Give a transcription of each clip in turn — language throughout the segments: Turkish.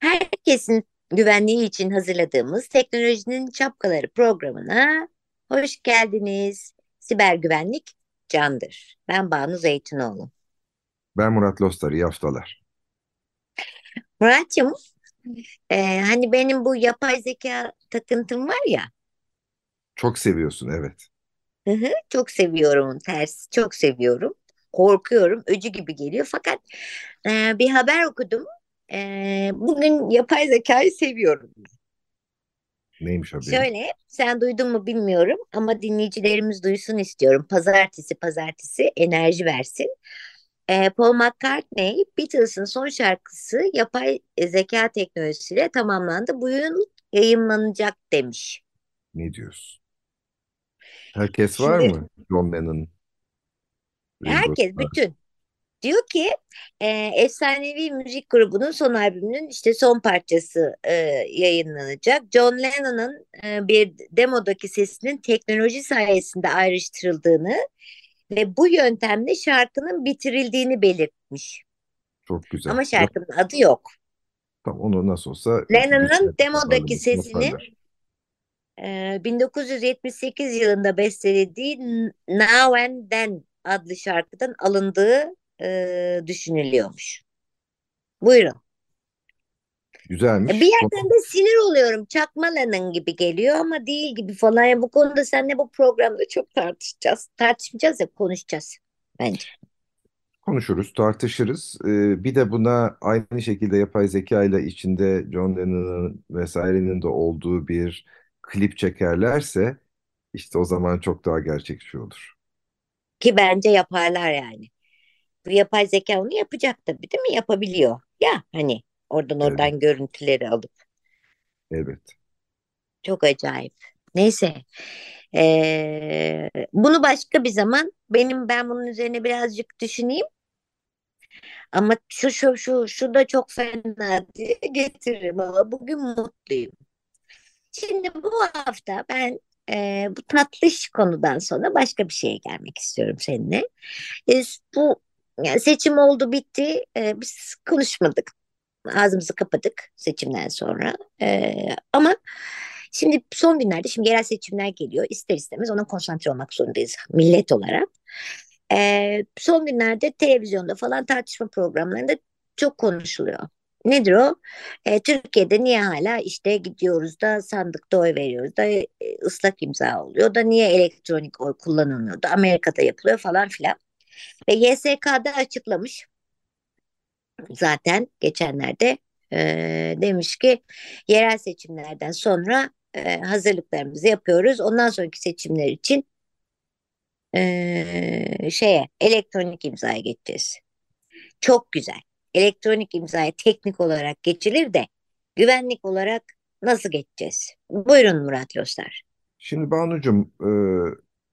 Herkesin güvenliği için hazırladığımız Teknolojinin Şapkaları programına hoş geldiniz. Siber güvenlik candır. Ben Banu Zeytinoğlu. Ben Murat Lostar, iyi haftalar. Murat'cığım, e, hani benim bu yapay zeka takıntım var ya. Çok seviyorsun, evet. Hı hı, çok seviyorum, ters, çok seviyorum. Korkuyorum, öcü gibi geliyor. Fakat e, bir haber okudum. E, bugün yapay zekayı seviyorum. Neymiş haberi? Şöyle, sen duydun mu bilmiyorum ama dinleyicilerimiz duysun istiyorum. Pazartesi pazartesi enerji versin. Ee, Paul McCartney, Beatles'ın son şarkısı yapay zeka teknolojisiyle tamamlandı. Bu yayınlanacak demiş. Ne diyorsun? Herkes var Şimdi mı? John Lennon, Ringo herkes, Starr. bütün diyor ki e, efsanevi müzik grubunun son albümünün işte son parçası e, yayınlanacak. John Lennon'ın e, bir demodaki sesinin teknoloji sayesinde ayrıştırıldığını ve bu yöntemle şarkının bitirildiğini belirtmiş. Çok güzel. Ama şarkının adı yok. tamam onu nasıl olsa Lennon'ın demodaki sesinin. E, 1978 yılında bestelediği Now and Then adlı şarkıdan alındığı e, düşünülüyormuş. Buyurun. E, Bir Güzelmiş. Yerden de sinir oluyorum. Çakma Lennon gibi geliyor ama değil gibi falan. Yani bu konuda seninle bu programda çok tartışacağız. Tartışmayacağız ya konuşacağız bence. konuşuruz, tartışırız. Ee, bir de buna aynı şekilde yapay zeka ile içinde John Lennon'ın vesairenin de olduğu bir klip çekerlerse işte o zaman çok daha gerçekçi olur. Ki bence yaparlar yani. Bu yapay zeka onu yapacak tabii değil mi? Yapabiliyor. Ya hani oradan Evet, oradan görüntüleri alıp. evet. Çok acayip. Neyse. Ee, bunu başka bir zaman benim ben bunun üzerine birazcık düşüneyim. Ama şu şu şu şu da çok fena diye getiririm ama bugün mutluyum. Şimdi bu hafta ben e, bu tatlış konudan sonra başka bir şeye gelmek istiyorum seninle. E, bu yani seçim oldu bitti. E, biz konuşmadık. Ağzımızı kapadık seçimden sonra. E, ama şimdi son günlerde şimdi yerel seçimler geliyor. İster istemez ona konsantre olmak zorundayız millet olarak. E, son günlerde televizyonda falan tartışma programlarında çok konuşuluyor. Nedir o? E, Türkiye'de niye hala işte gidiyoruz da sandıkta oy veriyoruz da e, ıslak imza oluyor da niye elektronik oy kullanılmıyor da Amerika'da yapılıyor falan filan. Ve YSK'da açıklamış zaten geçenlerde e, demiş ki yerel seçimlerden sonra e, hazırlıklarımızı yapıyoruz. Ondan sonraki seçimler için e, şeye elektronik imzaya geçeceğiz. Çok güzel. Elektronik imzaya teknik olarak geçilir de güvenlik olarak nasıl geçeceğiz? Buyurun Murat Lostar. Şimdi Banucuğum, e,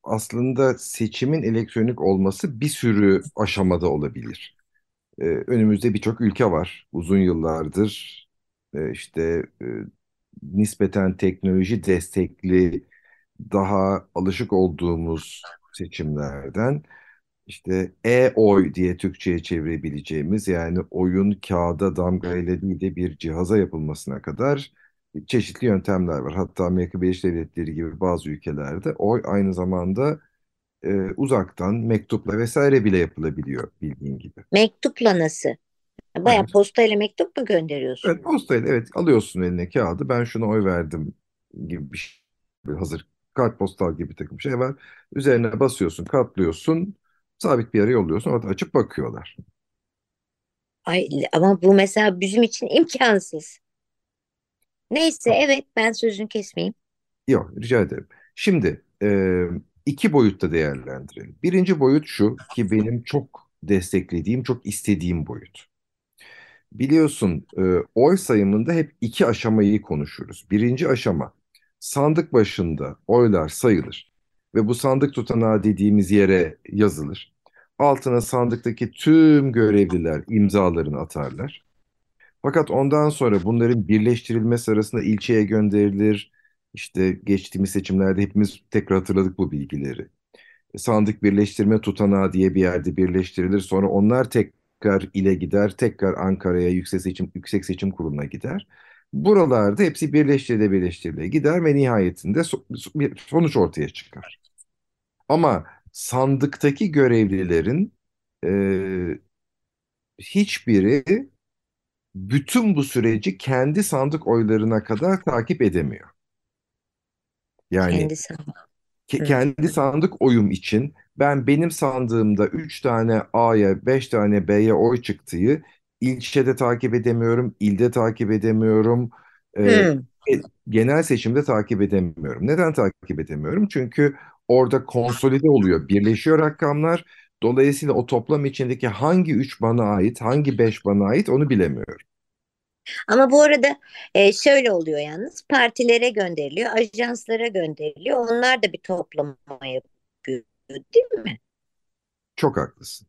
aslında seçimin elektronik olması bir sürü aşamada olabilir. E, önümüzde birçok ülke var. Uzun yıllardır e, işte nispeten teknoloji destekli, daha alışık olduğumuz seçimlerden işte e-oy diye Türkçe'ye çevirebileceğimiz yani oyun kağıda damga ile değil de bir cihaza yapılmasına kadar çeşitli yöntemler var. Hatta Amerika Birleşik Devletleri gibi bazı ülkelerde oy aynı zamanda e, uzaktan mektupla vesaire bile yapılabiliyor bildiğin gibi. Mektupla nasıl? Baya Evet. postayla mektup mu gönderiyorsun? Evet, postayla evet alıyorsun eline kağıdı ben şuna oy verdim gibi bir şey. Hazır kartpostal gibi bir takım şey var. Üzerine basıyorsun, katlıyorsun, sabit bir yere yolluyorsun. Orada açıp bakıyorlar. Ay, ama bu mesela bizim için imkansız. Neyse evet ben sözünü kesmeyeyim. Yok, rica ederim. Şimdi e, iki boyutta değerlendirelim. Birinci boyut şu ki benim çok desteklediğim, çok istediğim boyut. Biliyorsun, e, oy sayımında hep iki aşamayı konuşuruz. Birinci aşama, sandık başında oylar sayılır ve bu sandık tutanağı dediğimiz yere yazılır. Altına sandıktaki tüm görevliler imzalarını atarlar. Fakat ondan sonra bunların birleştirilmesi arasında ilçeye gönderilir. İşte geçtiğimiz seçimlerde hepimiz tekrar hatırladık bu bilgileri. Sandık birleştirme tutanağı diye bir yerde birleştirilir. Sonra onlar tekrar ile gider, tekrar Ankara'ya Yüksek Seçim Yüksek Seçim Kurulu'na gider. Buralarda hepsi birleştirile birleştirile gider ve nihayetinde so- bir sonuç ortaya çıkar. Ama sandıktaki görevlilerin e, hiçbiri bütün bu süreci kendi sandık oylarına kadar takip edemiyor. Yani Kendi sandık. ke- kendi sandık oyum için ben benim sandığımda 3 tane A'ya 5 tane B'ye oy çıktığı ilçede takip edemiyorum, ilde takip edemiyorum, e, Hı. e, genel seçimde takip edemiyorum. Neden takip edemiyorum? Çünkü orada konsolide oluyor, birleşiyor rakamlar. Dolayısıyla o toplam içindeki hangi 3 bana ait, hangi 5 bana ait onu bilemiyorum. Ama bu arada e, şöyle oluyor yalnız partilere gönderiliyor, ajanslara gönderiliyor. Onlar da bir toplama yapıyor, değil mi? Çok haklısın.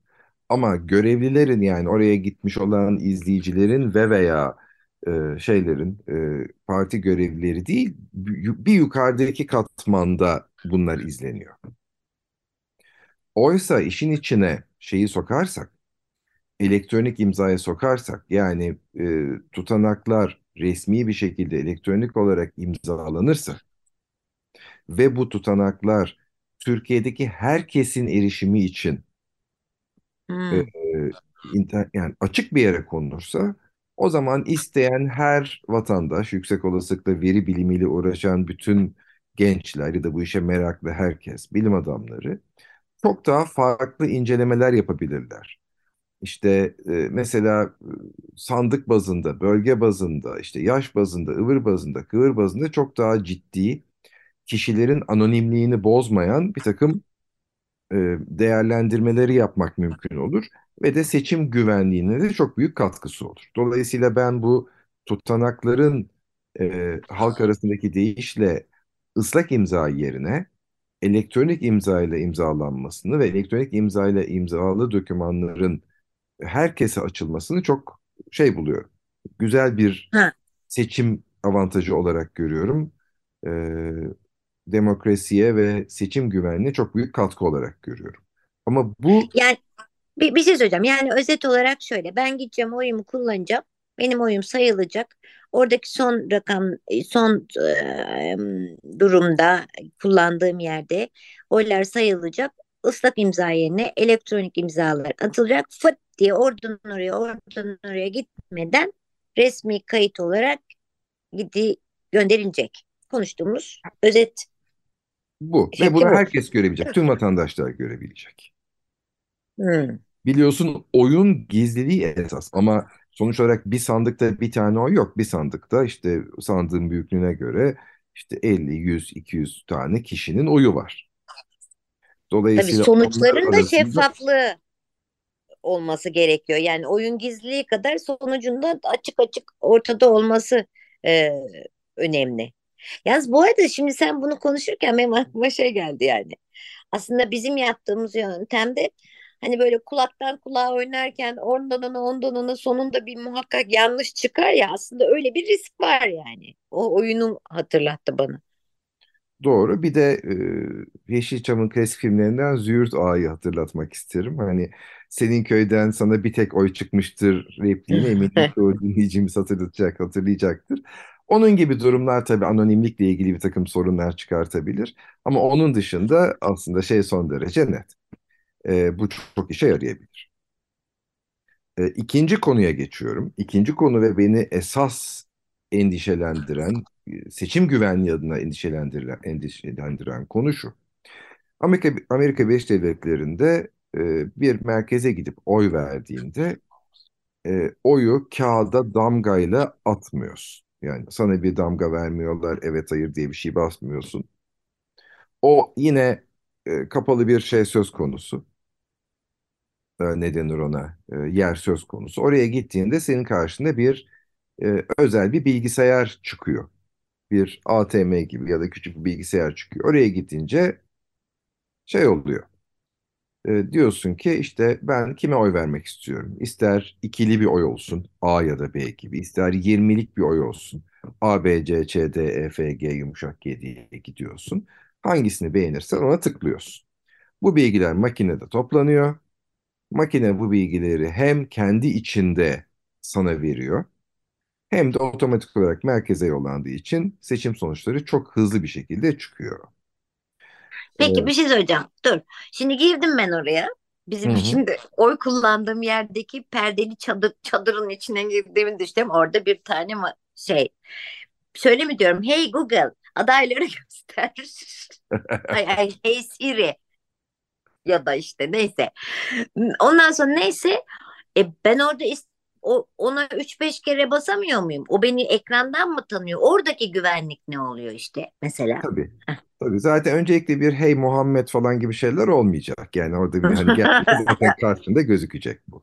Ama görevlilerin yani oraya gitmiş olan izleyicilerin ve veya e, şeylerin e, parti görevlileri değil bir yukarıdaki katmanda bunlar izleniyor. Oysa işin içine şeyi sokarsak, elektronik imzaya sokarsak yani e, tutanaklar resmi bir şekilde elektronik olarak imzalanırsa ve bu tutanaklar Türkiye'deki herkesin erişimi için e, Hmm. inter- yani açık bir yere konulursa o zaman isteyen her vatandaş, yüksek olasılıkla veri bilimiyle uğraşan bütün gençler ya da bu işe meraklı herkes, bilim adamları çok daha farklı incelemeler yapabilirler. İşte e, mesela e, sandık bazında, bölge bazında, işte yaş bazında, ıvır bazında, kıvır bazında çok daha ciddi, kişilerin anonimliğini bozmayan bir takım e, değerlendirmeleri yapmak mümkün olur ve de seçim güvenliğine de çok büyük katkısı olur. Dolayısıyla ben bu tutanakların e, halk arasındaki deyişle ıslak imza yerine elektronik imza ile imzalanmasını ve elektronik imza ile imzalı dokümanların herkese açılmasını çok şey buluyorum. Güzel bir Ha. seçim avantajı olarak görüyorum. E, demokrasiye ve seçim güvenliğine çok büyük katkı olarak görüyorum. Ama bu Yani bir, bir şey söyleyeceğim. Yani özet olarak şöyle. Ben gideceğim oyumu kullanacağım. Benim oyum sayılacak. Oradaki son rakam, son e, durumda kullandığım yerde oylar sayılacak. Islak imza yerine elektronik imzalar atılacak. Fıt diye oradan oraya, oradan oraya gitmeden resmi kayıt olarak gidi gönderilecek. Konuştuğumuz özet bu ve bunu bu. herkes görebilecek, tüm vatandaşlar görebilecek. Hmm. Biliyorsun oyun gizliliği esas ama sonuç olarak bir sandıkta bir tane oy yok. Bir sandıkta işte sandığın büyüklüğüne göre işte 50, 100, 200 tane kişinin oyu var. Tabii Dolayısıyla onlar sonuçların da arasında şeffaflığı olması gerekiyor. Yani oyun gizliliği kadar sonucunda açık açık ortada olması e, önemli. Yalnız bu arada şimdi sen bunu konuşurken benim aklıma şey geldi yani. Aslında bizim yaptığımız yöntemde hani böyle kulaktan kulağa oynarken ondan ona ondan ona sonunda bir muhakkak yanlış çıkar ya aslında öyle bir risk var yani. O oyunu hatırlattı bana. Doğru. Bir de e, Yeşilçam'ın klasik filmlerinden Züğürt Ağa'yı hatırlatmak isterim. Hani senin köyden sana bir tek oy çıkmıştır repliğini eminim çoğu dinleyicimiz hatırlatacak, hatırlayacaktır. Onun gibi durumlar tabii anonimlikle ilgili bir takım sorunlar çıkartabilir. Ama onun dışında aslında şey son derece net. E, bu çok işe yarayabilir. E, ikinci konuya geçiyorum. İkinci konu ve beni esas endişelendiren, seçim güvenliği adına endişelendiren, endişelendiren konu şu. Amerika, Amerika Birleşik Devletleri'nde e, bir merkeze gidip oy verdiğinde e, oyu kağıda damgayla atmıyorsun. Yani sana bir damga vermiyorlar, evet hayır diye bir şey basmıyorsun. O yine e, kapalı bir şey söz konusu. E, ne denir ona? E, yer söz konusu. Oraya gittiğinde senin karşında bir e, özel bir bilgisayar çıkıyor. Bir ATM gibi ya da küçük bir bilgisayar çıkıyor. Oraya gidince şey oluyor. Diyorsun ki işte ben kime oy vermek istiyorum? İster ikili bir oy olsun A ya da B gibi. ister 20'lik bir oy olsun. A, B, C, Ç, D, E, F, G yumuşak G diye gidiyorsun. Hangisini beğenirsen ona tıklıyorsun. Bu bilgiler makinede toplanıyor. Makine bu bilgileri hem kendi içinde sana veriyor hem de otomatik olarak merkeze yollandığı için seçim sonuçları çok hızlı bir şekilde çıkıyor. Peki bir şey söyleyeceğim. Dur. Şimdi girdim ben oraya. Bizim hı. şimdi oy kullandığım yerdeki perdeli çadır çadırın içine girdiğimi düşünüyorum. Orada bir tane şey. Şöyle mi diyorum? Hey Google adayları göster. Ay, ay, hey Siri ya da işte neyse. Ondan sonra neyse e, ben orada is- o, ona 3-5 kere basamıyor muyum? O beni ekrandan mı tanıyor? Oradaki güvenlik ne oluyor işte mesela? Tabii. Tabii zaten öncelikle bir hey Muhammed falan gibi şeyler olmayacak. Yani orada bir hani zaten karşında gözükecek bu.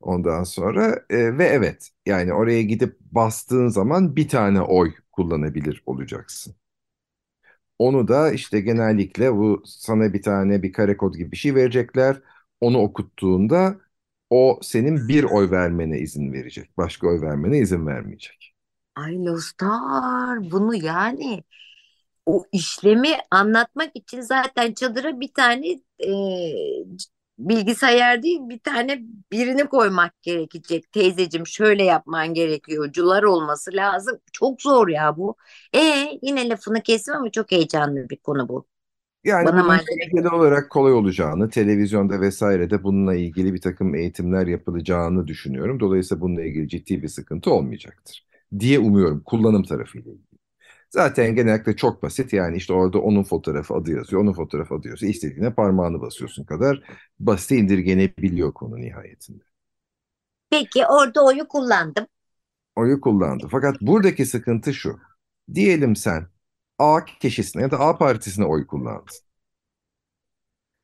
Ondan sonra e, ve evet yani oraya gidip bastığın zaman bir tane oy kullanabilir olacaksın. Onu da işte genellikle bu sana bir tane bir kare kod gibi bir şey verecekler. Onu okuttuğunda o senin bir oy vermene izin verecek. Başka oy vermene izin vermeyecek. Ay Lostar bunu yani o işlemi anlatmak için zaten çadıra bir tane e, bilgisayar değil bir tane birini koymak gerekecek. Teyzeciğim şöyle yapman gerekiyor. Cular olması lazım. Çok zor ya bu. E yine lafını kestim ama çok heyecanlı bir konu bu. Yani Bana malzeme genel olarak kolay olacağını, televizyonda vesairede bununla ilgili bir takım eğitimler yapılacağını düşünüyorum. Dolayısıyla bununla ilgili ciddi bir sıkıntı olmayacaktır diye umuyorum kullanım tarafıyla ilgili. Zaten genellikle çok basit yani işte orada onun fotoğrafı adı yazıyor, onun fotoğrafı adı yazıyor. İstediğine parmağını basıyorsun kadar basit indirgenebiliyor konu nihayetinde. Peki orada oyu kullandım. Oyu kullandı. Fakat buradaki sıkıntı şu. Diyelim sen A kişisine ya da A partisine oy kullandın.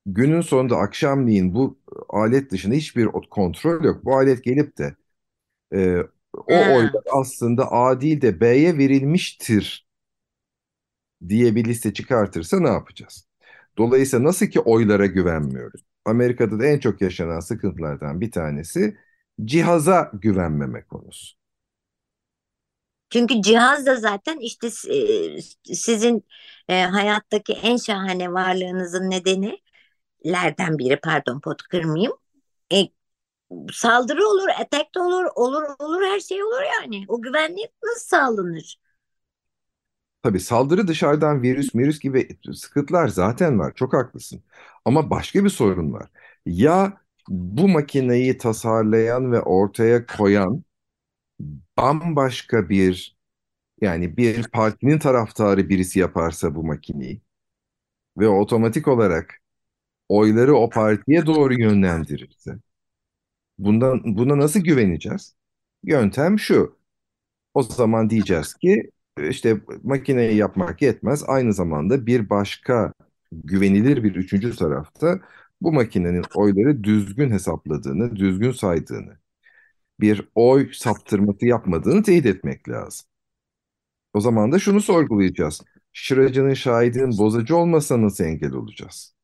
Günün sonunda akşamleyin bu alet dışında hiçbir kontrol yok. Bu alet gelip de e, o Ha. oylar aslında A değil de B'ye verilmiştir diye bir liste çıkartırsa ne yapacağız? Dolayısıyla nasıl ki oylara güvenmiyoruz. Amerika'da da en çok yaşanan sıkıntılardan bir tanesi cihaza güvenmeme konusu. Çünkü cihaz da zaten işte e, sizin e, hayattaki en şahane varlığınızın nedeni lerden biri pardon pot kırmayayım. E, saldırı olur, atak da olur, olur olur her şey olur yani. O güvenlik nasıl sağlanır? Tabii saldırı dışarıdan virüs, virüs gibi sıkıntılar zaten var. Çok haklısın. Ama başka bir sorun var. Ya bu makineyi tasarlayan ve ortaya koyan bambaşka bir yani bir partinin taraftarı birisi yaparsa bu makineyi ve otomatik olarak oyları o partiye doğru yönlendirirse bundan buna nasıl güveneceğiz? Yöntem şu. O zaman diyeceğiz ki işte makineyi yapmak yetmez. Aynı zamanda bir başka güvenilir bir üçüncü tarafta bu makinenin oyları düzgün hesapladığını, düzgün saydığını, bir oy saptırması yapmadığını teyit etmek lazım. O zaman da şunu sorgulayacağız. Şıracının şahidinin bozacı olmasa nasıl engel olacağız?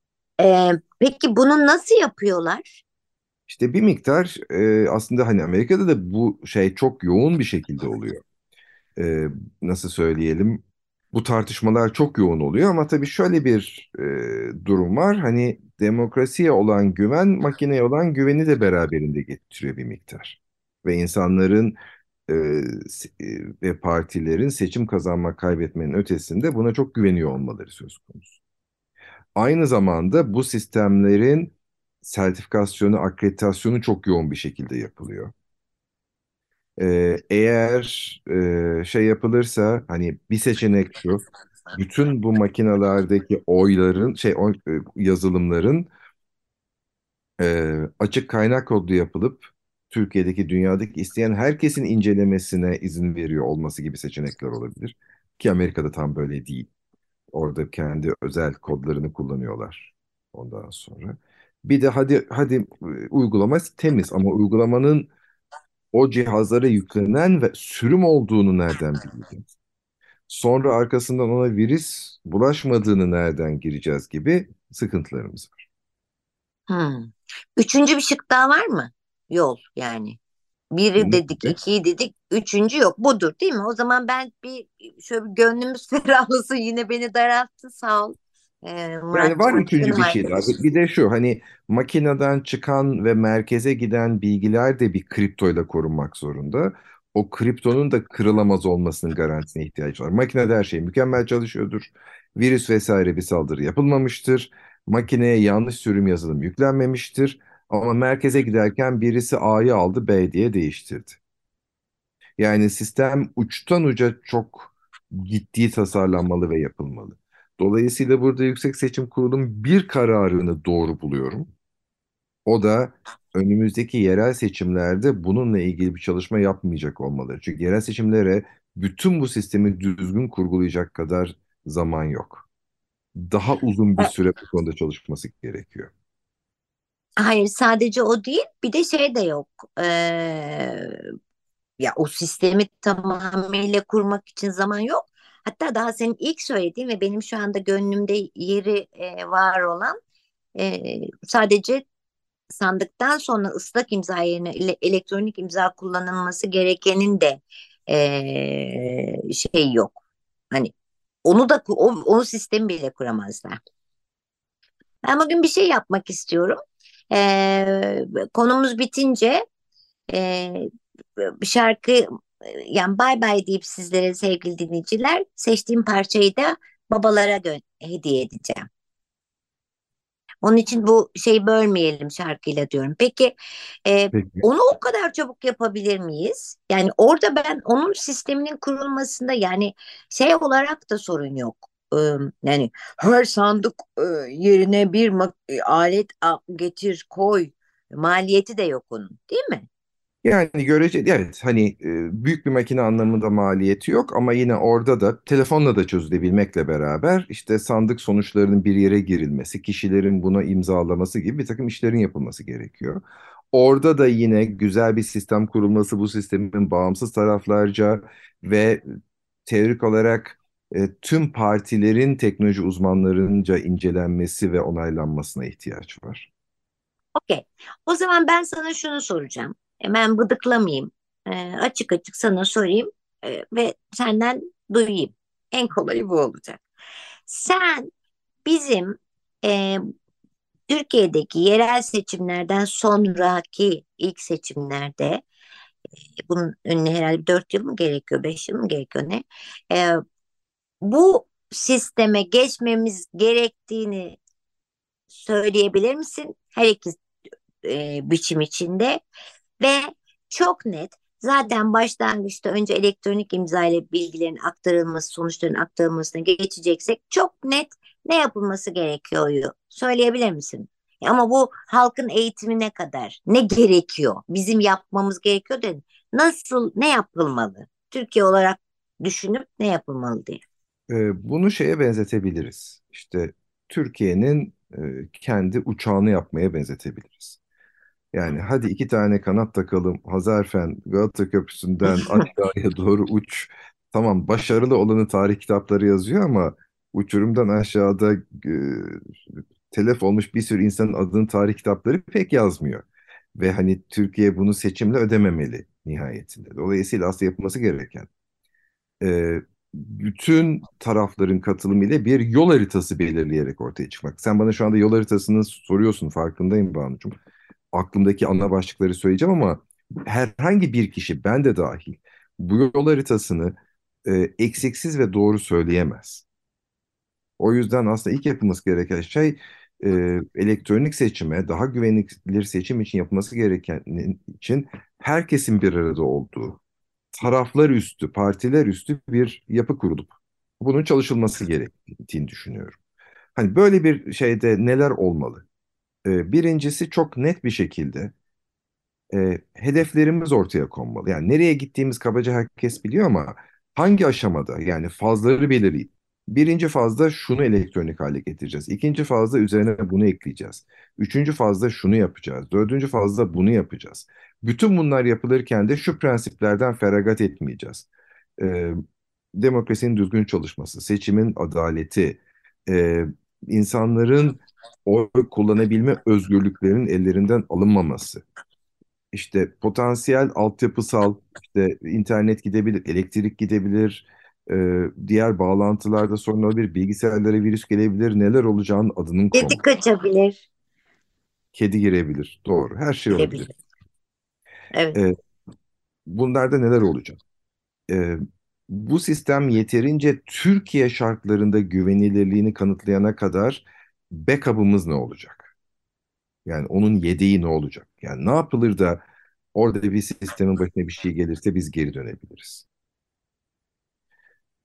E, peki bunu nasıl yapıyorlar? İşte bir miktar e, aslında hani Amerika'da da bu şey çok yoğun bir şekilde oluyor. E, nasıl söyleyelim? Bu tartışmalar çok yoğun oluyor ama tabii şöyle bir e, durum var. Hani demokrasiye olan güven, makineye olan güveni de beraberinde getiriyor bir miktar. Ve insanların e, e, ve partilerin seçim kazanma kaybetmenin ötesinde buna çok güveniyor olmaları söz konusu. Aynı zamanda bu sistemlerin sertifikasyonu, akreditasyonu çok yoğun bir şekilde yapılıyor. Ee, eğer e, şey yapılırsa hani bir seçenek şu, bütün bu makinalardaki oyların, şey e, yazılımların e, açık kaynak kodlu yapılıp Türkiye'deki, dünyadaki isteyen herkesin incelemesine izin veriyor olması gibi seçenekler olabilir. Ki Amerika'da tam böyle değil. Orada kendi özel kodlarını kullanıyorlar ondan sonra. Bir de hadi hadi e, uygulama temiz ama uygulamanın o cihazlara yüklenen ve sürüm olduğunu nereden bileceğiz? Sonra arkasından ona virüs bulaşmadığını nereden gireceğiz gibi sıkıntılarımız var. Hmm. Üçüncü bir şık daha var mı? Yol yani. Biri dedik, ikiyi dedik, üçüncü yok. Budur değil mi? O zaman ben bir şöyle bir gönlümüz ferahlasın. Yine beni daralttı sağ ol. Ee, Yani Muratcığım, var üçüncü bir şey daha. Bir de şu hani makineden çıkan ve merkeze giden bilgiler de bir kriptoyla korunmak zorunda. O kriptonun da kırılamaz olmasının garantisine ihtiyaç var. Makinede her şey mükemmel çalışıyordur. Virüs vesaire bir saldırı yapılmamıştır. Makineye yanlış sürüm yazılım yüklenmemiştir. Ama merkeze giderken birisi A'yı aldı B diye değiştirdi. Yani sistem uçtan uca çok ciddi tasarlanmalı ve yapılmalı. Dolayısıyla burada Yüksek Seçim Kurulu'nun bir kararını doğru buluyorum. O da önümüzdeki yerel seçimlerde bununla ilgili bir çalışma yapmayacak olmaları. Çünkü yerel seçimlere bütün bu sistemi düzgün kurgulayacak kadar zaman yok. Daha uzun bir süre bu konuda çalışması gerekiyor. Hayır sadece o değil bir de şey de yok. Ee, ya o sistemi tamamıyla kurmak için zaman yok. Hatta daha senin ilk söylediğin ve benim şu anda gönlümde yeri e, var olan e, sadece sandıktan sonra ıslak imza yerine ele- elektronik imza kullanılması gerekenin de e, şey yok. Hani onu da onu sistemi bile kuramazlar. Ben bugün bir şey yapmak istiyorum. E, konumuz bitince e, şarkı yani bay bay deyip sizlere sevgili dinleyiciler seçtiğim parçayı da babalara gö- hediye edeceğim. Onun için bu şeyi bölmeyelim şarkıyla diyorum. Peki e, Peki. onu o kadar çabuk yapabilir miyiz? Yani orada ben onun sisteminin kurulmasında yani şey olarak da sorun yok. Yani her sandık yerine bir e, alet getir koy maliyeti de yok onun, değil mi? Yani görece evet hani büyük bir makine anlamında maliyeti yok ama yine orada da telefonla da çözülebilmekle beraber işte sandık sonuçlarının bir yere girilmesi, kişilerin buna imzalaması gibi bir takım işlerin yapılması gerekiyor. Orada da yine güzel bir sistem kurulması, bu sistemin bağımsız taraflarca ve teorik olarak e, tüm partilerin teknoloji uzmanlarınca incelenmesi ve onaylanmasına ihtiyaç var. Okey. O zaman ben sana şunu soracağım. Hemen bıdıklamayayım. Ee, açık açık sana sorayım ee, ve senden duyayım. En kolayı bu olacak. Sen bizim e, Türkiye'deki yerel seçimlerden sonraki ilk seçimlerde e, bunun önüne herhalde dört yıl mı gerekiyor, beş yıl mı gerekiyor ne? Ee, bu sisteme geçmemiz gerektiğini söyleyebilir misin? Her iki e, biçim içinde. Ve çok net zaten başlangıçta önce elektronik imza ile bilgilerin aktarılması, sonuçların aktarılmasına geçeceksek çok net ne yapılması gerekiyor söyleyebilir misin? Ama bu halkın eğitimine kadar ne gerekiyor? Bizim yapmamız gerekiyor da nasıl ne yapılmalı? Türkiye olarak düşünüp ne yapılmalı diye. E, bunu şeye benzetebiliriz. İşte Türkiye'nin e, kendi uçağını yapmaya benzetebiliriz. Yani hadi iki tane kanat takalım. Hazarfen Galata Köprüsü'nden aşağıya doğru uç. Tamam başarılı olanı tarih kitapları yazıyor ama uçurumdan aşağıda e, telef olmuş bir sürü insanın adını tarih kitapları pek yazmıyor. Ve hani Türkiye bunu seçimle ödememeli nihayetinde. Dolayısıyla aslında yapılması gereken e, bütün tarafların katılımıyla bir yol haritası belirleyerek ortaya çıkmak. Sen bana şu anda yol haritasını soruyorsun farkındayım Banu'cum aklımdaki ana başlıkları söyleyeceğim ama herhangi bir kişi, ben de dahil, bu yol haritasını e, eksiksiz ve doğru söyleyemez. O yüzden aslında ilk yapılması gereken şey e, elektronik seçime, daha güvenilir seçim için yapılması gereken için herkesin bir arada olduğu, taraflar üstü, partiler üstü bir yapı kurulup bunun çalışılması gerektiğini düşünüyorum. Hani böyle bir şeyde neler olmalı? E, birincisi çok net bir şekilde e, hedeflerimiz ortaya konmalı. Yani nereye gittiğimiz kabaca herkes biliyor ama hangi aşamada yani fazları belirleyip birinci fazda şunu elektronik hale getireceğiz. İkinci fazda üzerine bunu ekleyeceğiz. Üçüncü fazda şunu yapacağız. Dördüncü fazda bunu yapacağız. Bütün bunlar yapılırken de şu prensiplerden feragat etmeyeceğiz. E, demokrasinin düzgün çalışması, seçimin adaleti, e, insanların oy kullanabilme özgürlüklerinin ellerinden alınmaması, işte potansiyel altyapısal, işte internet gidebilir, elektrik gidebilir, e, diğer bağlantılarda sorun olabilir, bilgisayarlara virüs gelebilir, neler olacağının adının Kedi kaçabilir. Kedi girebilir, doğru, her şey olabilir. Evet. Bunlarda neler olacak? Bu sistem yeterince Türkiye şartlarında güvenilirliğini kanıtlayana kadar backup'ımız ne olacak? Yani onun yedeği ne olacak? Yani ne yapılır da orada bir sistemin başına bir şey gelirse biz geri dönebiliriz.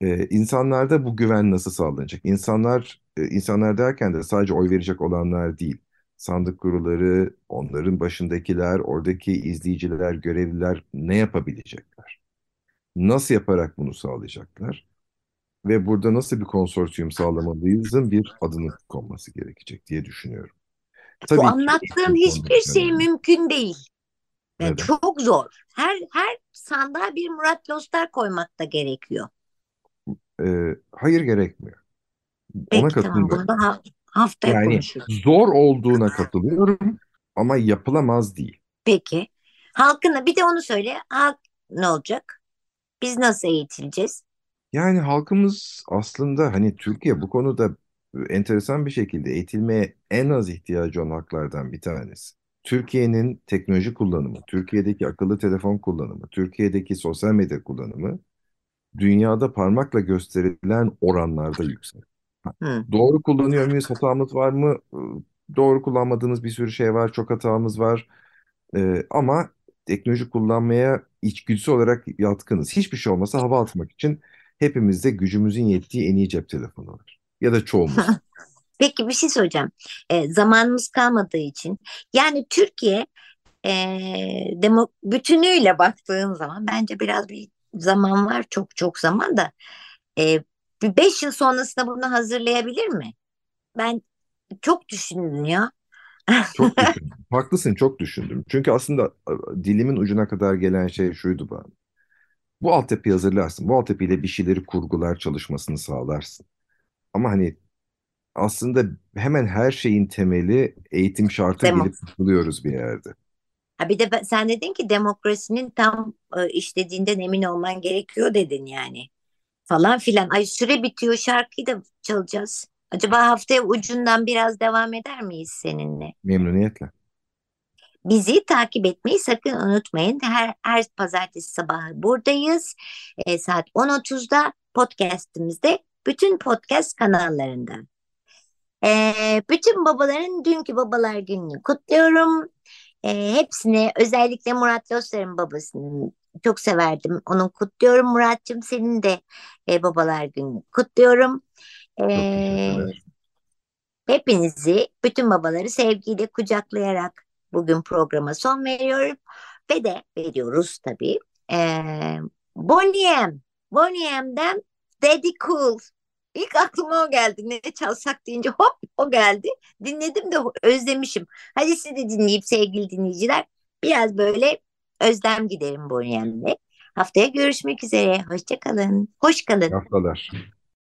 Ee, insanlarda bu güven nasıl sağlanacak? İnsanlar, insanlar derken de sadece oy verecek olanlar değil. Sandık kurulları, onların başındakiler, oradaki izleyiciler, görevliler ne yapabilecekler? Nasıl yaparak bunu sağlayacaklar? Ve burada nasıl bir konsorsiyum sağlamalıyızın bir adını konması gerekecek diye düşünüyorum. Bu Tabii ki anlattığın hiçbir şey kondisyonları. mümkün değil. Yani Neden? çok zor. Her her sandığa bir Murat Lostar koymak da gerekiyor. Ee, hayır gerekmiyor. Ona Peki katılmıyorum. bunu da ha- haftaya Yani konuşuruz. zor olduğuna katılıyorum ama yapılamaz değil. Peki. Halkına bir de onu söyle. Halk ne olacak? Biz nasıl eğitileceğiz? Yani halkımız aslında hani Türkiye bu konuda enteresan bir şekilde eğitilmeye en az ihtiyacı olan halklardan bir tanesi. Türkiye'nin teknoloji kullanımı, Türkiye'deki akıllı telefon kullanımı, Türkiye'deki sosyal medya kullanımı dünyada parmakla gösterilen oranlarda yüksek. Hı. Doğru kullanıyor muyuz? Hatamız var mı? Doğru kullanmadığımız bir sürü şey var. Çok hatamız var. Ee, ama teknoloji kullanmaya içgüdüsü olarak yatkınız. Hiçbir şey olmasa hava atmak için hepimizde gücümüzün yettiği en iyi cep telefonu var. Ya da çoğumuz. Peki bir şey söyleyeceğim. E, zamanımız kalmadığı için. Yani Türkiye e, demo, bütünüyle baktığın zaman bence biraz bir zaman var. Çok çok zaman da. E, beş yıl sonrasında bunu hazırlayabilir mi? Ben çok düşündüm ya. Çok düşündüm. Haklısın çok düşündüm. Çünkü aslında dilimin ucuna kadar gelen şey şuydu bana. Bu altyapıyı hazırlarsın. Bu altyapıyla bir şeyleri kurgular çalışmasını sağlarsın. Ama hani aslında hemen her şeyin temeli eğitim şartı Demo. gelip buluyoruz bir yerde. Ha bir de ben- sen dedin ki demokrasinin tam e, işlediğinden emin olman gerekiyor dedin yani. Falan filan. Ay süre bitiyor şarkıyı da çalacağız. Acaba haftaya ucundan biraz devam eder miyiz seninle? Memnuniyetle. Bizi takip etmeyi sakın unutmayın. Her, her pazartesi sabahı buradayız. E, saat 10.30'da podcastimizde bütün podcast kanallarında. E, bütün babaların dünkü babalar gününü kutluyorum. E, hepsine özellikle Murat Lostar'ın babasını çok severdim. Onun kutluyorum Murat'cığım. Senin de e, babalar gününü kutluyorum. E, hepinizi, bütün babaları sevgiyle kucaklayarak bugün programa son veriyorum. Ve de veriyoruz tabii. E, Boney M. Boney M'den Daddy Cool. İlk aklıma o geldi. Ne çalsak deyince hop o geldi. Dinledim de özlemişim. Hadi siz de dinleyip sevgili dinleyiciler biraz böyle özlem giderim Boney M'le. Haftaya görüşmek üzere. Hoşça kalın. Hoş kalın. Haftalar.